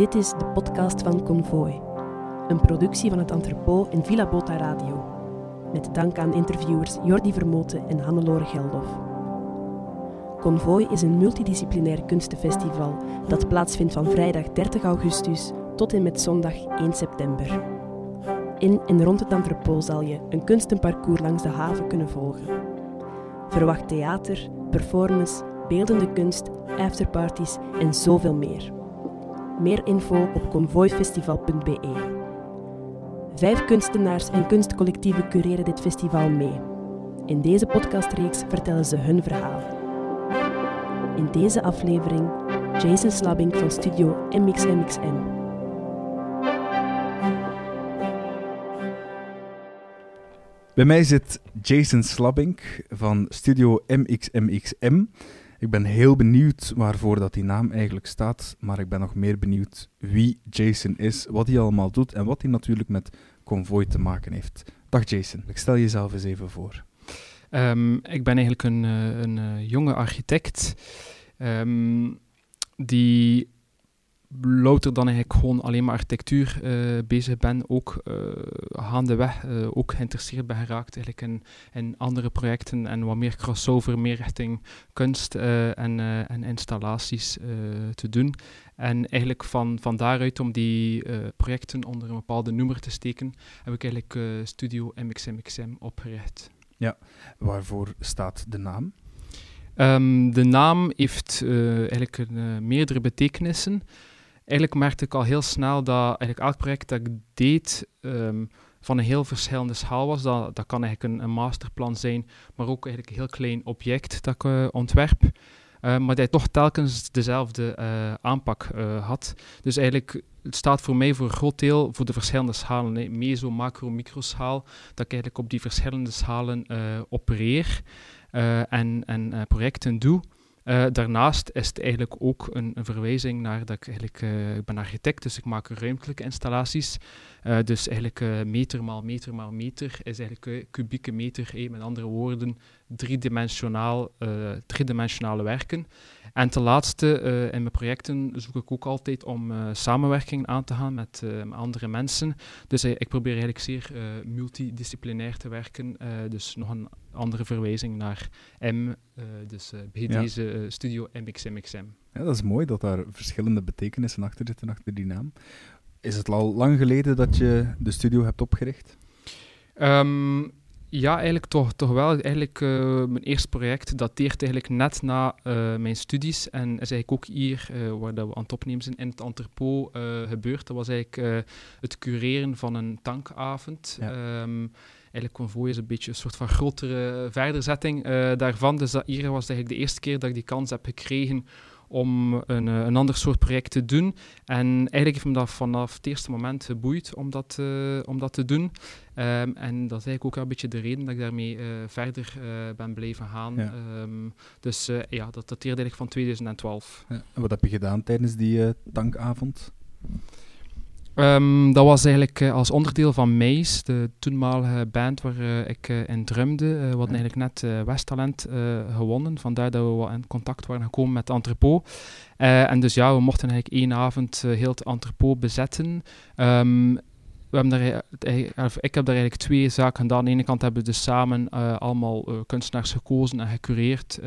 Dit is de podcast van Convoy, een productie van het Entrepot en Villa Bota Radio. Met dank aan interviewers Jordi Vermoten en Hannelore Geldof. Convoy is een multidisciplinair kunstenfestival dat plaatsvindt van vrijdag 30 augustus tot en met zondag 1 september. In en rond het Entrepot zal je een kunstenparcours langs de haven kunnen volgen. Verwacht theater, performance, beeldende kunst, afterparties en zoveel meer. Meer info op convoyfestival.be. Vijf kunstenaars en kunstcollectieven cureren dit festival mee. In deze podcastreeks vertellen ze hun verhaal. In deze aflevering Jason Slabbing van studio MXMXM. Bij mij zit Jason Slabbing van studio MXMXM. Ik ben heel benieuwd waarvoor dat die naam eigenlijk staat, maar ik ben nog meer benieuwd wie Jason is, wat hij allemaal doet en wat hij natuurlijk met Convoy te maken heeft. Dag Jason, ik stel jezelf eens even voor. Um, ik ben eigenlijk een, uh, een uh, jonge architect um, die louter dan eigenlijk gewoon alleen maar architectuur uh, bezig ben, ook uh, gaandeweg uh, ook geïnteresseerd ben geraakt eigenlijk in, in andere projecten en wat meer crossover, meer richting kunst en, en installaties te doen. En eigenlijk van, van daaruit om die projecten onder een bepaalde noemer te steken, heb ik eigenlijk Studio MXMXM opgericht. Ja, waarvoor staat de naam? Um, de naam heeft eigenlijk een, meerdere betekenissen eigenlijk merkte ik al heel snel dat eigenlijk elk project dat ik deed um, van een heel verschillende schaal was. Dat, dat kan eigenlijk een, masterplan zijn, maar ook eigenlijk een heel klein object dat ik uh, ontwerp. Uh, maar dat toch telkens dezelfde uh, aanpak had. Dus eigenlijk het staat voor mij voor een groot deel voor de verschillende schalen. Hè. Meso, macro, microschaal. Dat ik eigenlijk op die verschillende schalen opereer en, en projecten doe. Uh, daarnaast is het eigenlijk ook een, verwijzing naar dat ik eigenlijk, uh, ik ben architect, dus ik maak ruimtelijke installaties. Uh, dus eigenlijk meter maal meter maal meter is eigenlijk kubieke meter, met andere woorden, driedimensionaal, driedimensionale werken. En ten laatste, uh, in mijn projecten zoek ik ook altijd om uh, samenwerking aan te gaan met, uh, met andere mensen. Dus ik probeer eigenlijk zeer multidisciplinair te werken. dus nog een andere verwijzing naar M, dus bij ja. deze studio MXMXM. Ja, dat is mooi dat daar verschillende betekenissen achter zitten, achter die naam. Is het al lang geleden dat je de studio hebt opgericht? Um, ja, eigenlijk toch, toch wel. Eigenlijk, uh, mijn eerste project dateert eigenlijk net na uh, mijn studies en is eigenlijk ook hier, uh, waar dat we aan het opnemen zijn, in het entrepot gebeurd. Dat was eigenlijk het cureren van een tankavond. Ja. Um, eigenlijk Convoy is een beetje een soort van grotere verderzetting daarvan. Dus dat hier was eigenlijk de eerste keer dat ik die kans heb gekregen om een, een ander soort project te doen. En eigenlijk heeft me dat vanaf het eerste moment geboeid om dat, uh, om dat te doen. Um, en dat is eigenlijk ook een beetje de reden dat ik daarmee uh, verder uh, ben blijven gaan. Ja. Um, dus ja, dat dateert eigenlijk van 2012. Ja. En wat heb je gedaan tijdens die tankavond? Um, dat was eigenlijk uh, als onderdeel van Maze, de toenmalige band waar uh, ik uh, in drumde. we hadden eigenlijk net Westtalent gewonnen, vandaar dat we wat in contact waren gekomen met Entrepot. en dus ja, we mochten eigenlijk één avond heel het bezetten. Um, we hebben daar, ik heb daar eigenlijk twee zaken gedaan. Aan de ene kant hebben we dus samen uh, allemaal uh, kunstenaars gekozen en gecureerd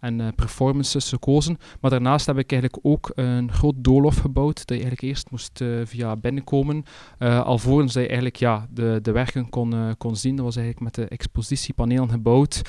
en performances gekozen. Maar daarnaast heb ik eigenlijk ook een groot doolhof gebouwd, dat je eigenlijk eerst moest via binnenkomen, alvorens dat je eigenlijk ja, de, de werken kon, kon zien. Dat was eigenlijk met de expositiepanelen gebouwd.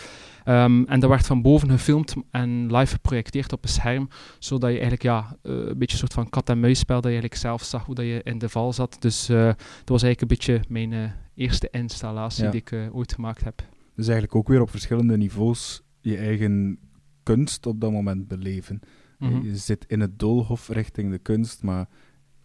Um, en dat werd van boven gefilmd en live geprojecteerd op een scherm, zodat je eigenlijk ja, uh, een beetje een soort van kat-en-muisspel, dat je eigenlijk zelf zag hoe dat je in de val zat. Dus uh, dat was eigenlijk een beetje mijn uh, eerste installatie ja. die ik ooit gemaakt heb. Dus eigenlijk ook weer op verschillende niveaus je eigen kunst op dat moment beleven. Mm -hmm. Je zit in het doolhof richting de kunst, maar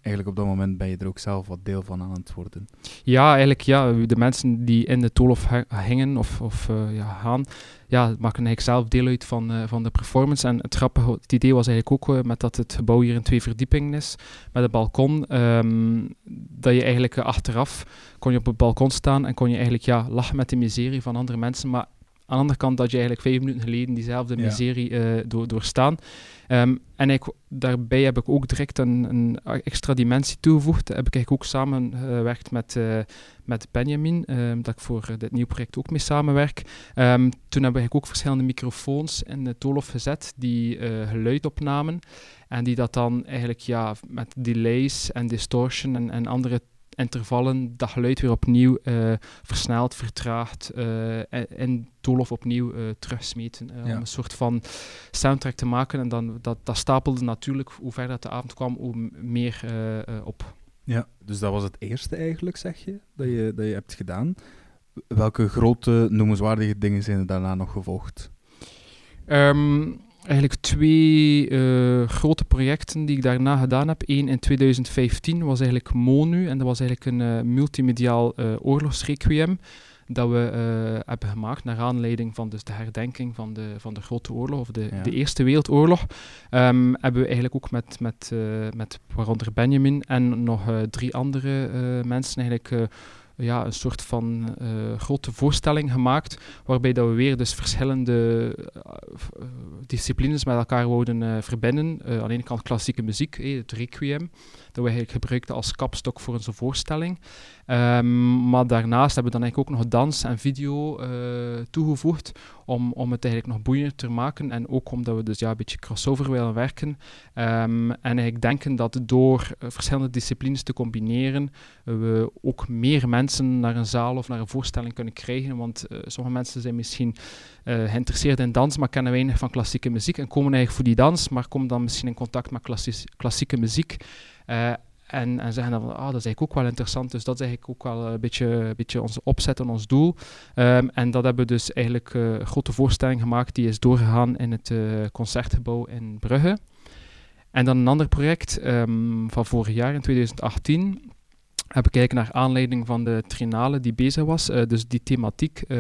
eigenlijk op dat moment ben je er ook zelf wat deel van aan het worden. Ja, eigenlijk ja. De mensen die in de toolhof hingen of, of uh, ja, gaan, ja, maken eigenlijk zelf deel uit van, uh, van de performance. En het grappige, het idee was eigenlijk ook uh, met dat het gebouw hier in twee verdiepingen is, met een balkon, um, dat je eigenlijk achteraf kon je op het balkon staan en kon je eigenlijk ja, lachen met de miserie van andere mensen, maar de andere kant dat je eigenlijk vijf minuten geleden diezelfde Ja. miserie eh, door, doorstaan. Ehm, en ik, daarbij heb ik ook direct een, een extra dimensie toegevoegd. Heb ik eigenlijk ook samengewerkt met, eh, met Benjamin, ehm, dat ik voor dit nieuwe project ook mee samenwerk. Ehm, toen we eigenlijk ook verschillende microfoons in de doolhof gezet die eh, geluid opnamen. En die dat dan eigenlijk ja, met delays en distortion en, en andere intervallen dat geluid weer opnieuw eh, versneld, vertraagd eh, en, en doolhof opnieuw eh, terugsmeten. Ja. Om een soort van soundtrack te maken. En dan, dat, dat stapelde natuurlijk, hoe verder dat de avond kwam, hoe meer op. Ja, dus dat was het eerste eigenlijk, zeg je, dat je, dat je hebt gedaan. Welke grote, noemenswaardige dingen zijn er daarna nog gevolgd? Ehm, eigenlijk twee eh, grote projecten die ik daarna gedaan heb. Eén in 2015 was eigenlijk MONU en dat was eigenlijk een eh, multimediaal eh, oorlogsrequiem dat we hebben gemaakt naar aanleiding van dus de herdenking van de, van de Grote Oorlog, of de, Ja. de Eerste Wereldoorlog. Ehm, hebben we eigenlijk ook met, met, met waaronder Benjamin en nog drie andere mensen eigenlijk ja, een soort van eh, grote voorstelling gemaakt, waarbij dat we weer dus verschillende eh, eh, disciplines met elkaar wouden eh, verbinden. Aan de ene kant klassieke muziek, het requiem, we eigenlijk gebruikten als kapstok voor onze voorstelling. Ehm, maar daarnaast hebben we dan eigenlijk ook nog dans en video eh, toegevoegd om, om het eigenlijk nog boeiender te maken en ook omdat we dus ja, een beetje crossover willen werken. Ehm, en ik denken dat door eh, verschillende disciplines te combineren, eh, we ook meer mensen naar een zaal of naar een voorstelling kunnen krijgen. Want sommige mensen zijn misschien geïnteresseerd in dans, maar kennen weinig van klassieke muziek en komen eigenlijk voor die dans, maar komen dan misschien in contact met klassieke muziek. Eh, en, en zeggen dan van, ah, dat is eigenlijk ook wel interessant. Dus dat is eigenlijk ook wel een beetje, beetje onze opzet en ons doel. Ehm, en dat hebben we dus eigenlijk eh, een grote voorstelling gemaakt. Die is doorgegaan in het eh, Concertgebouw in Brugge. En dan een ander project ehm, van vorig jaar, in 2018 heb ik eigenlijk naar aanleiding van de trinale die bezig was, eh, dus die thematiek, eh,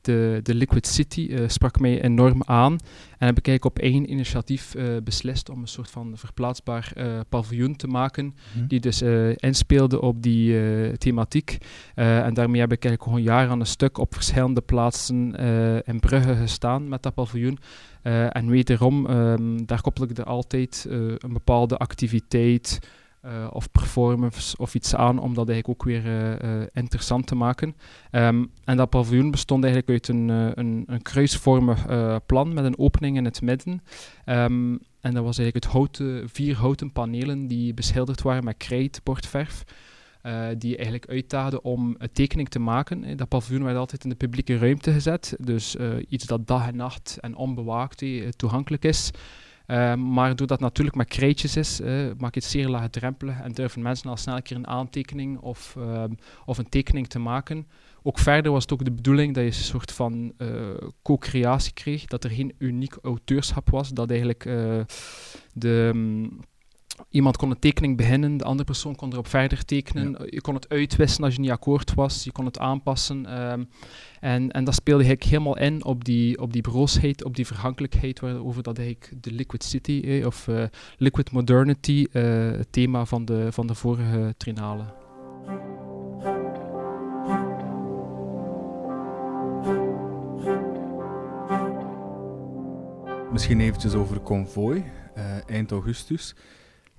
de, de Liquid City, eh, sprak mij enorm aan. En heb ik eigenlijk op eigen initiatief beslist om een soort van verplaatsbaar paviljoen te maken, die dus inspeelde op die thematiek. En daarmee heb ik eigenlijk gewoon jaren aan een stuk op verschillende plaatsen in Brugge gestaan met dat paviljoen. En wederom, ehm, daar koppel ik er altijd een bepaalde activiteit eh, of performance of iets aan, om dat eigenlijk ook weer eh, eh, interessant te maken. Ehm, en dat paviljoen bestond eigenlijk uit een, een, een kruisvormig plan met een opening in het midden. Ehm, en dat was eigenlijk het vier houten panelen die beschilderd waren met krijtbordverf. eh, die eigenlijk uitdaagden om een tekening te maken. Dat paviljoen werd altijd in de publieke ruimte gezet. Dus iets dat dag en nacht en onbewaakt toegankelijk is. Eh, maar doordat het natuurlijk met krijtjes is, maak je het zeer laagdrempelig en durven mensen al snel een keer een aantekening of, ehm, of een tekening te maken. Ook verder was het ook de bedoeling dat je een soort van eh, co-creatie kreeg, dat er geen uniek auteurschap was, dat eigenlijk eh, de, mm, iemand kon een tekening beginnen, de andere persoon kon erop verder tekenen, je kon het uitwisselen als je niet akkoord was, je kon het aanpassen. ehm, en, en dat speelde eigenlijk helemaal in op die, op die broosheid, op die vergankelijkheid, waarover dat eigenlijk de Liquid City eh, of eh, Liquid Modernity, eh, het thema van de, van de vorige trinale. Misschien eventjes over Convoy, eh, eind augustus.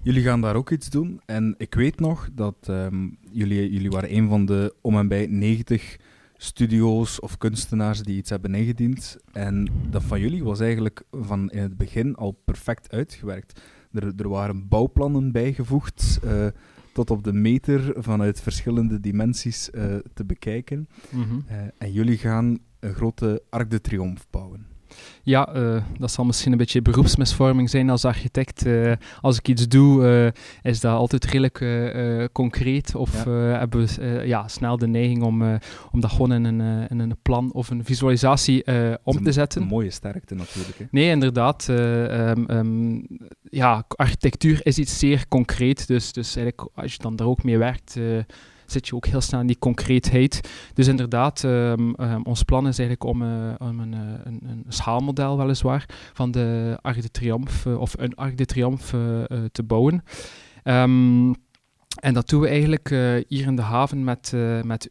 Jullie gaan daar ook iets doen. En ik weet nog dat ehm, jullie, jullie waren een van de om en bij 90 studio's of kunstenaars die iets hebben ingediend. En dat van jullie was eigenlijk van in het begin al perfect uitgewerkt. Er, er waren bouwplannen bijgevoegd, eh, tot op de meter vanuit verschillende dimensies eh, te bekijken. Eh, en jullie gaan een grote Arc de Triomphe bouwen. Ja, eh, dat zal misschien een beetje beroepsmisvorming zijn als architect. Eh, als ik iets doe, eh, is dat altijd redelijk concreet. Of Ja. hebben we ja, snel de neiging om, om dat gewoon in een, in een plan of een visualisatie om een- te zetten. Een mooie sterkte natuurlijk. Hè. Nee, inderdaad. eh, ehm, ehm, ja, architectuur is iets zeer concreet. Dus, dus eigenlijk, als je dan daar ook mee werkt, zit je ook heel snel in die concreetheid. Dus inderdaad, ehm, ehm, ons plan is eigenlijk om, eh, om een, eh, een, een schaalmodel weliswaar van de Arc de Triomphe, eh, of een Arc de Triomphe te bouwen. Ehm, En dat doen we eigenlijk hier in de haven met, met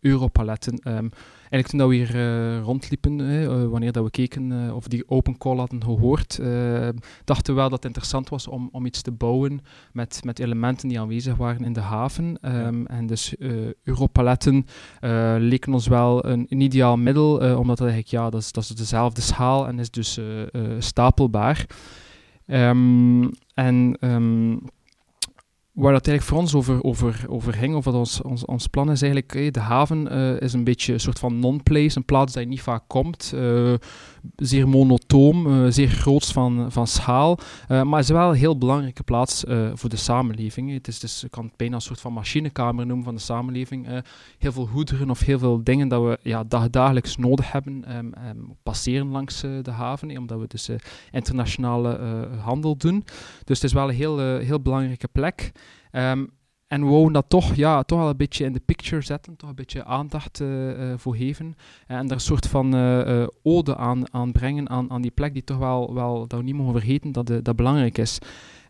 Europaletten. Um, eigenlijk toen dat we hier uh, rondliepen, uh, wanneer dat we keken uh, of die open call hadden gehoord, dachten we wel dat het interessant was om, om iets te bouwen met, met elementen die aanwezig waren in de haven. Um, en dus Europaletten leken ons wel een, een ideaal middel, omdat dat eigenlijk, ja, dat is, dat is dezelfde schaal en is dus stapelbaar. Um, en... Waar dat eigenlijk voor ons over, over, over ging, of wat ons, ons, ons plan is eigenlijk, de haven uh, is een beetje een soort van non-place, een plaats je niet vaak komt. Uh, zeer monotoom, uh, zeer groots van, van schaal, maar is wel een heel belangrijke plaats voor de samenleving. Het is dus, ik kan het bijna een soort van machinekamer noemen van de samenleving. heel veel goederen of heel veel dingen dat we ja, dag, dagelijks nodig hebben, um, um, passeren langs de haven, omdat we dus internationale handel doen. Dus het is wel een heel, heel belangrijke plek. Um, en we wouden dat toch, ja, toch wel een beetje in de picture zetten, toch een beetje aandacht uh, uh, voor geven. En er een soort van ode aan, aan brengen aan, aan die plek die toch wel, wel dat we niet mogen vergeten dat dat belangrijk is.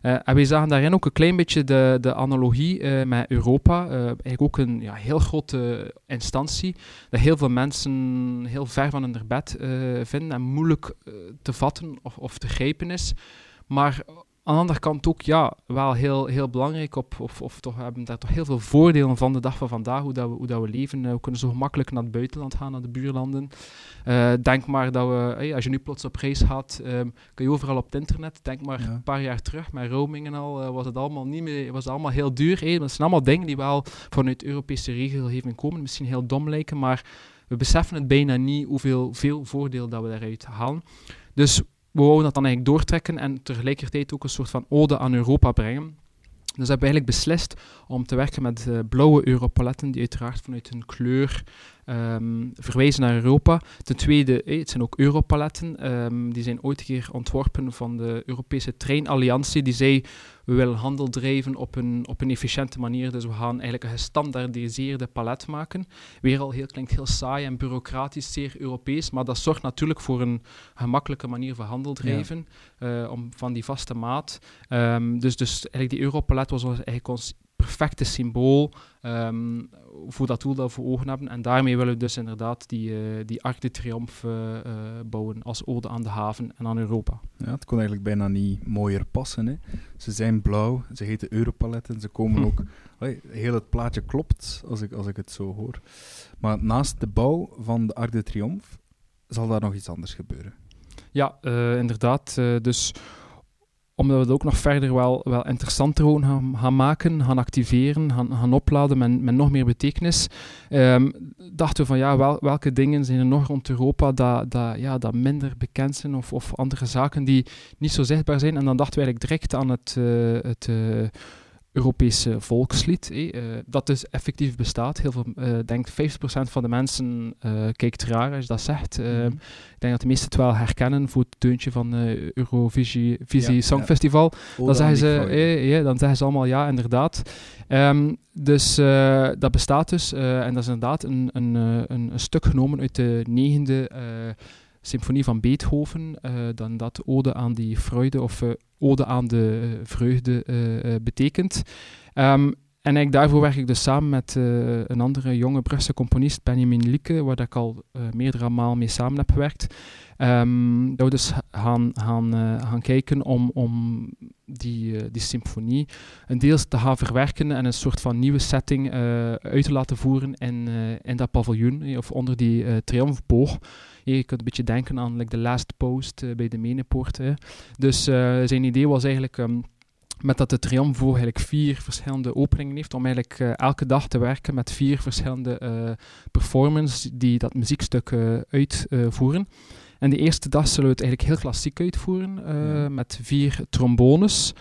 en we zagen daarin ook een klein beetje de, de analogie met Europa. eigenlijk ook een ja, heel grote instantie, dat heel veel mensen heel ver van hun bed vinden en moeilijk te vatten of, of te grijpen is. Maar aan de andere kant ook, ja, wel heel, heel belangrijk. Op, of, of toch hebben daar toch heel veel voordelen van de dag van vandaag, hoe, dat we, hoe dat we leven. Uh, we kunnen zo gemakkelijk naar het buitenland gaan, naar de buurlanden. Uh, denk maar dat we, hey, als je nu plots op reis gaat, um, kun je overal op het internet. Denk maar een paar jaar terug, met roaming en al, uh, was het allemaal niet meer, was het allemaal heel duur. Hey, dat zijn allemaal dingen die wel vanuit Europese regelgeving komen. Misschien heel dom lijken, maar we beseffen het bijna niet hoeveel veel voordeel dat we daaruit halen. Dus we wouden dat dan eigenlijk doortrekken en tegelijkertijd ook een soort van ode aan Europa brengen. Dus hebben we eigenlijk beslist om te werken met uh, blauwe Europaletten, die uiteraard vanuit hun kleur um, verwijzen naar Europa. Ten tweede, eh, het zijn ook Europaletten. Um, die zijn ooit een keer ontworpen van de Europese Treinalliantie. Die zei, we willen handel drijven op een, op een efficiënte manier. Dus we gaan eigenlijk een gestandaardiseerde palet maken. Weer al heel, klinkt heel saai en bureaucratisch, zeer Europees. Maar dat zorgt natuurlijk voor een gemakkelijke manier van handel drijven. Ja. Uh, om, van die vaste maat. Um, dus, dus eigenlijk die Europalet was eigenlijk ons perfecte symbool um, voor dat doel dat we voor ogen hebben. En daarmee willen we dus inderdaad die, uh, die Arc de Triomphe uh, bouwen als ode aan de haven en aan Europa. Ja, het kon eigenlijk bijna niet mooier passen. Hè. Ze zijn blauw, ze heten Europaletten, ze komen ook... Heel het plaatje klopt, als ik, als ik het zo hoor. Maar naast de bouw van de Arc de Triomphe zal daar nog iets anders gebeuren. Ja, uh, inderdaad. dus omdat we het ook nog verder wel, wel interessanter gaan, gaan maken, gaan activeren, gaan, gaan opladen met, met nog meer betekenis. Um, dachten we van ja, wel, welke dingen zijn er nog rond Europa dat, dat, ja, dat minder bekend zijn of, of andere zaken die niet zo zichtbaar zijn. En dan dachten we eigenlijk direct aan het, uh, het uh, Europese volkslied, eh, dat dus effectief bestaat. Heel veel, uh, denk 50% van de mensen uh, kijkt raar als je dat zegt. Mm -hmm. Ik denk dat de meesten het wel herkennen voor het deuntje van uh, Eurovisie ja, Songfestival. Ja. Dan, zeggen ze, ja, dan zeggen ze allemaal ja, inderdaad. Um, dus dat bestaat dus, en dat is inderdaad een, een, een, een, stuk genomen uit de negende symfonie van Beethoven, uh, dan dat ode aan die vreugde of uh, ode aan de uh, vreugde betekent. Um, en daarvoor werk ik dus samen met een andere jonge Brusselse componist, Benjamin Lieke, waar ik al meerdere malen mee samen heb gewerkt. Um, dat we dus gaan, gaan, gaan kijken om, om die, die symfonie een deels te gaan verwerken en een soort van nieuwe setting uit te laten voeren in, in dat paviljoen, of onder die triomfboog. Je kunt een beetje denken aan like, de last post uh, bij de Menepoort. Hè. Dus uh, zijn idee was eigenlijk... Um, met dat de Triomfo eigenlijk vier verschillende openingen heeft, om eigenlijk uh, elke dag te werken met vier verschillende uh, performances die dat muziekstuk uh, uitvoeren. en de eerste dag zullen we het eigenlijk heel klassiek uitvoeren, ja. met vier trombones,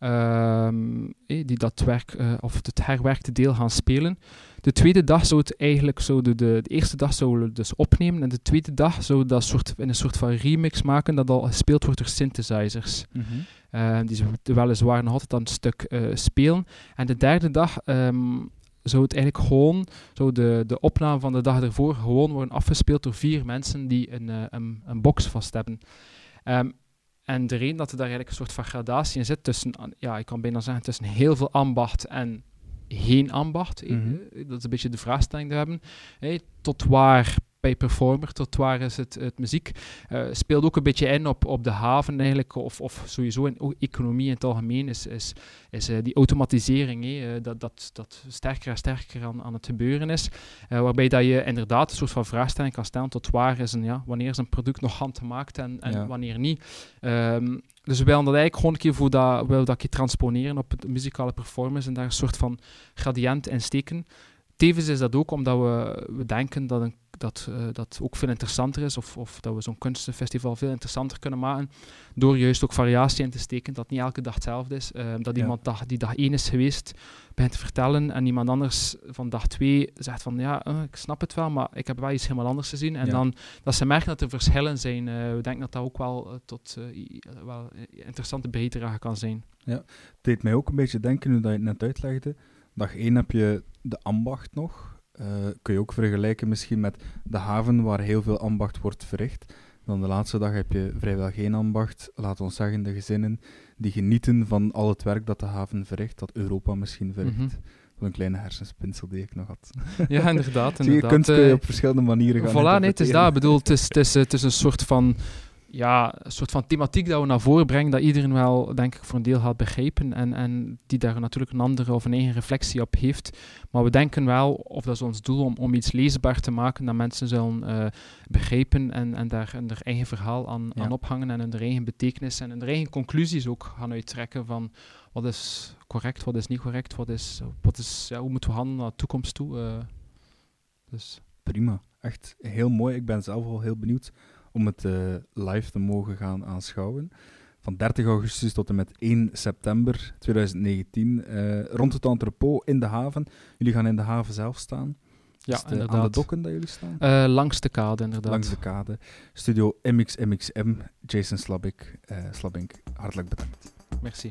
ehm, die dat werk, of het herwerkte deel gaan spelen. De tweede dag zou het eigenlijk zo, de, de, de, eerste dag zouden we dus opnemen en de tweede dag zouden we dat soort, in een soort van remix maken dat al gespeeld wordt door synthesizers. Mm -hmm. uh, die ze weliswaar nog altijd aan het stuk uh, spelen. En de derde dag um, zou het eigenlijk gewoon, zo de, de opname van de dag ervoor, gewoon worden afgespeeld door vier mensen die een, een, een box vast hebben. Um, en de reden dat er daar eigenlijk een soort van gradatie in zit tussen, ja, ik kan bijna zeggen, tussen heel veel ambacht en geen ambacht? Eh, Mhm. Dat is een beetje de vraagstelling we hebben. Hey, tot waar bij performer, tot waar is het, het muziek? Eh, speelt ook een beetje in op, op de haven eigenlijk, of, of sowieso in economie in het algemeen, is, is, is eh, die automatisering, hè, eh, dat, dat, dat sterker en sterker aan, aan het gebeuren is. Waarbij dat je inderdaad een soort van vraagstelling kan stellen tot waar is een, ja, wanneer is een product nog handgemaakt en, en Ja. wanneer niet. Ehm, dus we willen dat eigenlijk gewoon een keer voor dat, wil dat keer transponeren op het muzikale performance en daar een soort van gradient in steken. Tevens is dat ook omdat we, we denken dat, een, dat eh, dat ook veel interessanter is, of, of dat we zo'n kunstenfestival veel interessanter kunnen maken, door juist ook variatie in te steken, dat niet elke dag hetzelfde is. Eh, dat Ja. iemand dag, die dag één is geweest, begint te vertellen, en iemand anders van dag twee zegt van, ja, eh, ik snap het wel, maar ik heb wel iets helemaal anders gezien. En Ja. dan dat ze merken dat er verschillen zijn. Eh, we denken dat dat ook wel tot wel interessante bijdrage kan zijn. Het deed mij ook een beetje denken, nu dat je het net uitlegde. Dag 1 heb je de ambacht nog. Eh, kun je ook vergelijken misschien met de haven, waar heel veel ambacht wordt verricht. Dan de laatste dag heb je vrijwel geen ambacht. Laat ons zeggen, de gezinnen die genieten van al het werk dat de haven verricht, dat Europa misschien verricht. Is een kleine hersenspinsel die ik nog had. Ja, inderdaad. Zie je, inderdaad. kunst kun je Eh, op verschillende manieren gaan Voilà, nee, het is dat. Ik bedoel, het is, het, is, het is een soort van, ja, een soort van thematiek dat we naar voren brengen, dat iedereen wel, denk ik, voor een deel gaat begrijpen en, en die daar natuurlijk een andere of een eigen reflectie op heeft. Maar we denken wel, of dat is ons doel, om, om iets leesbaar te maken dat mensen zullen eh, begrijpen en, en daar hun eigen verhaal aan, Ja. aan ophangen en hun eigen betekenis en hun eigen conclusies ook gaan uittrekken van wat is correct, wat is niet correct, wat is, wat is, ja, hoe moeten we handelen naar de toekomst toe. eh. dus... Prima. Echt heel mooi. Ik ben zelf al heel benieuwd om het eh, live te mogen gaan aanschouwen. Van 30 augustus tot en met 1 september 2019. eh, rond het entrepot in de haven. Jullie gaan in de haven zelf staan. Ja, het, eh, aan de inderdaad. dokken dat jullie staan? Langs de kade, inderdaad. Langs de kade. Studio MXMXM. Jason Slabik. eh Slabink, hartelijk bedankt. Merci.